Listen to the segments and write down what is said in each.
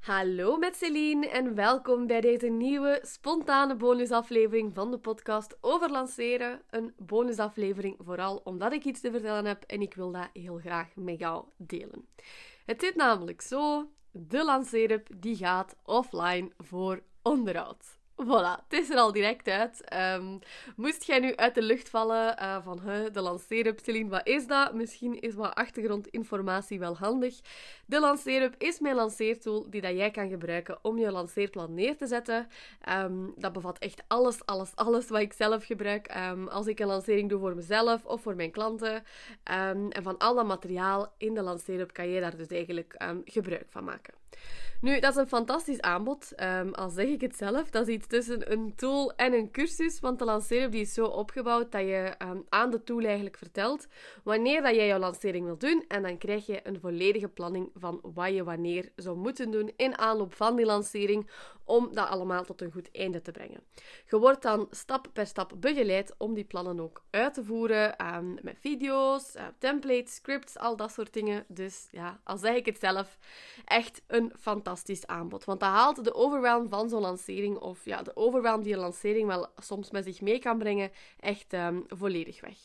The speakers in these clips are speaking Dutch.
Hallo met Celine en welkom bij deze nieuwe spontane bonusaflevering van de podcast over lanceren. Een bonusaflevering vooral omdat ik iets te vertellen heb en ik wil dat heel graag met jou delen. Het zit namelijk zo, de lanceerup die gaat offline voor onderhoud. Voilà, het is er al direct uit. Ehm, moest jij nu uit de lucht vallen uh, van de lanceerup, Celine, wat is dat? Misschien is wat achtergrondinformatie wel handig. De lanceerup is mijn lanceertool die dat jij kan gebruiken om je lanceerplan neer te zetten. Ehm, dat bevat echt alles, alles, alles wat ik zelf gebruik. Um, als ik een lancering doe voor mezelf of voor mijn klanten. en van al dat materiaal in de lanceerup kan je daar dus eigenlijk gebruik van maken. Nu, dat is een fantastisch aanbod. Um, al zeg ik het zelf, dat is iets tussen een tool en een cursus. Want de lancering die is zo opgebouwd dat je ehm, aan de tool eigenlijk vertelt wanneer dat jij jouw lancering wil doen. En dan krijg je een volledige planning van wat je wanneer zou moeten doen in aanloop van die lancering om dat allemaal tot een goed einde te brengen. Je wordt dan stap per stap begeleid om die plannen ook uit te voeren um, met video's, uh, templates, scripts, al dat soort dingen. Dus ja, al zeg ik het zelf, echt een fantastisch aanbod. Want dat haalt de overwhelm van zo'n lancering, of ja, de overwhelm die een lancering wel soms met zich mee kan brengen, echt um, volledig weg.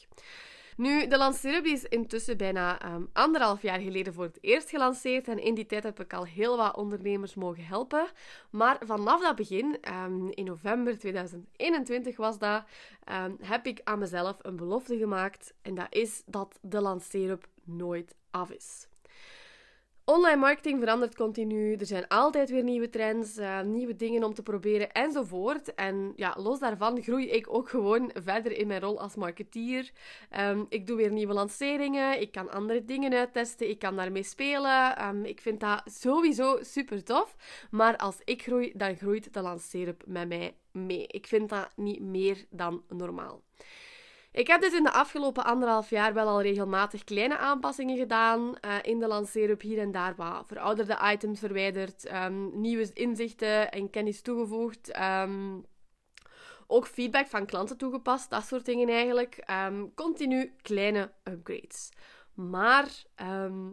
Nu, de Lancerup is intussen bijna um, anderhalf jaar geleden voor het eerst gelanceerd. En in die tijd heb ik al heel wat ondernemers mogen helpen. Maar vanaf dat begin, um, in november 2021 was dat, um, heb ik aan mezelf een belofte gemaakt. En dat is dat de Lancerup nooit af is. Online marketing verandert continu. Er zijn altijd weer nieuwe trends, uh, nieuwe dingen om te proberen enzovoort. En ja, los daarvan groei ik ook gewoon verder in mijn rol als marketeer. Um, ik doe weer nieuwe lanceringen. Ik kan andere dingen uittesten. Ik kan daarmee spelen. Um, ik vind dat sowieso super tof. Maar als ik groei, dan groeit de lanceerup met mij mee. Ik vind dat niet meer dan normaal. Ik heb dus in de afgelopen anderhalf jaar wel al regelmatig kleine aanpassingen gedaan. Uh, in de lanceerup hier en daar wat verouderde items verwijderd, um, nieuwe inzichten en kennis toegevoegd. Um, ook feedback van klanten toegepast, dat soort dingen eigenlijk. Um, continu kleine upgrades. Maar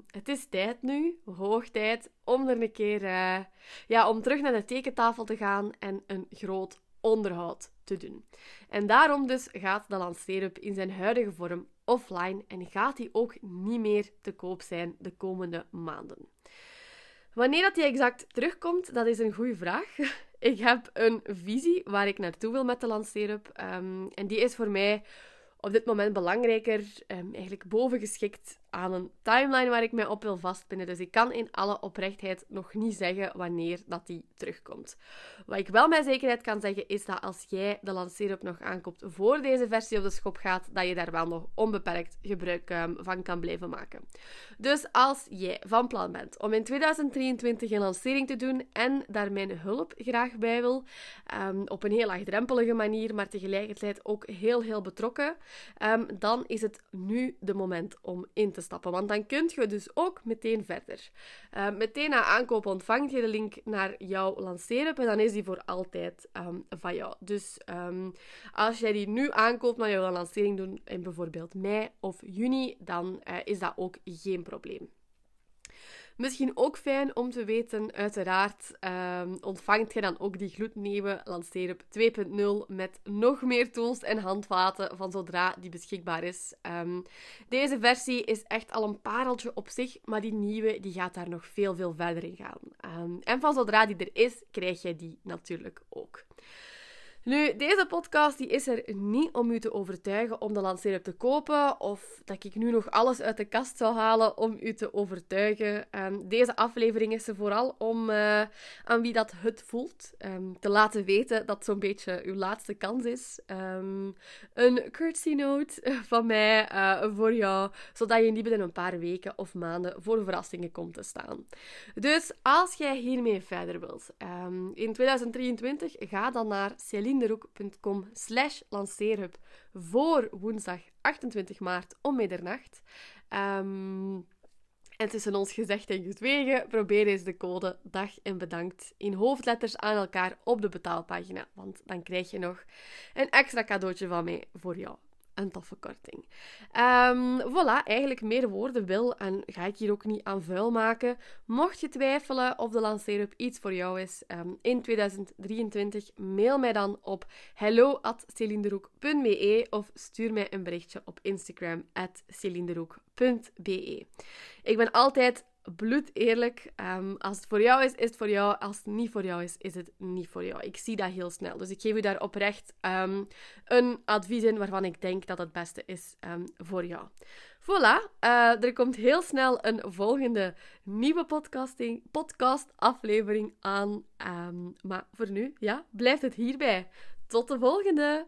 het is tijd nu, hoog tijd, om er een keer uh, ja, om terug naar de tekentafel te gaan en een groot onderhoud te doen. En daarom dus gaat de lanceerup in zijn huidige vorm offline en gaat die ook niet meer te koop zijn de komende maanden. Wanneer dat die exact terugkomt, dat is een goede vraag. Ik heb een visie waar ik naartoe wil met de lanceerup. Um, en die is voor mij op dit moment belangrijker, um, eigenlijk bovengeschikt aan een timeline waar ik mij op wil vastpinnen. Dus ik kan in alle oprechtheid nog niet zeggen wanneer dat die terugkomt. Wat ik wel met zekerheid kan zeggen, is dat als jij de lanceerup nog aankoopt voor deze versie op de schop gaat, dat je daar wel nog onbeperkt gebruik um, van kan blijven maken. Dus als jij van plan bent om in 2023 een lancering te doen en daar mijn hulp graag bij wil, um, op een heel laagdrempelige manier, maar tegelijkertijd ook heel, heel betrokken, um, dan is het nu de moment om in te stappen. Want dan kun je dus ook meteen verder. Uh, meteen na aankoop ontvangt je de link naar jouw lanceren en dan is die voor altijd um, van jou. Dus als jij die nu aankoopt, maar je wil een lancering doen in bijvoorbeeld mei of juni, dan uh, is dat ook geen probleem. Misschien ook fijn om te weten, uiteraard um, ontvangt je dan ook die gloednieuwe Lanceerup 2.0 met nog meer tools en handvaten van zodra die beschikbaar is. Um, deze versie is echt al een pareltje op zich, maar die nieuwe die gaat daar nog veel, veel verder in gaan. Um, en van zodra die er is, krijg je die natuurlijk ook. Nu, deze podcast die is er niet om u te overtuigen om de lanceerup te kopen of dat ik nu nog alles uit de kast zou halen om u te overtuigen. Um, deze aflevering is er vooral om uh, aan wie dat het voelt um, te laten weten dat zo'n beetje uw laatste kans is. Um, een courtesy note van mij uh, voor jou, zodat je niet binnen een paar weken of maanden voor verrassingen komt te staan. Dus als jij hiermee verder wilt, in 2023 ga dan naar Celine linderoek.com slash lanceerhub voor woensdag 28 maart om middernacht. Um, en tussen ons gezegd en gezwegen, probeer eens de code dag en bedankt in hoofdletters aan elkaar op de betaalpagina. Want dan krijg je nog een extra cadeautje van mij voor jou. Een toffe korting. Um, voilà, eigenlijk meer woorden wil en ga ik hier ook niet aan vuil maken. Mocht je twijfelen of de lanceerup iets voor jou is um, in 2023, mail mij dan op hello@celinderoek.be of stuur mij een berichtje op Instagram at. Ik ben altijd bloed eerlijk. Ehm, als het voor jou is, is het voor jou. Als het niet voor jou is, is het niet voor jou. Ik zie dat heel snel. Dus ik geef u daar oprecht um, een advies in waarvan ik denk dat het beste is um, voor jou. Voilà, uh, er komt heel snel een volgende nieuwe podcasting, podcast aflevering aan. maar voor nu, ja, blijft het hierbij. Tot de volgende!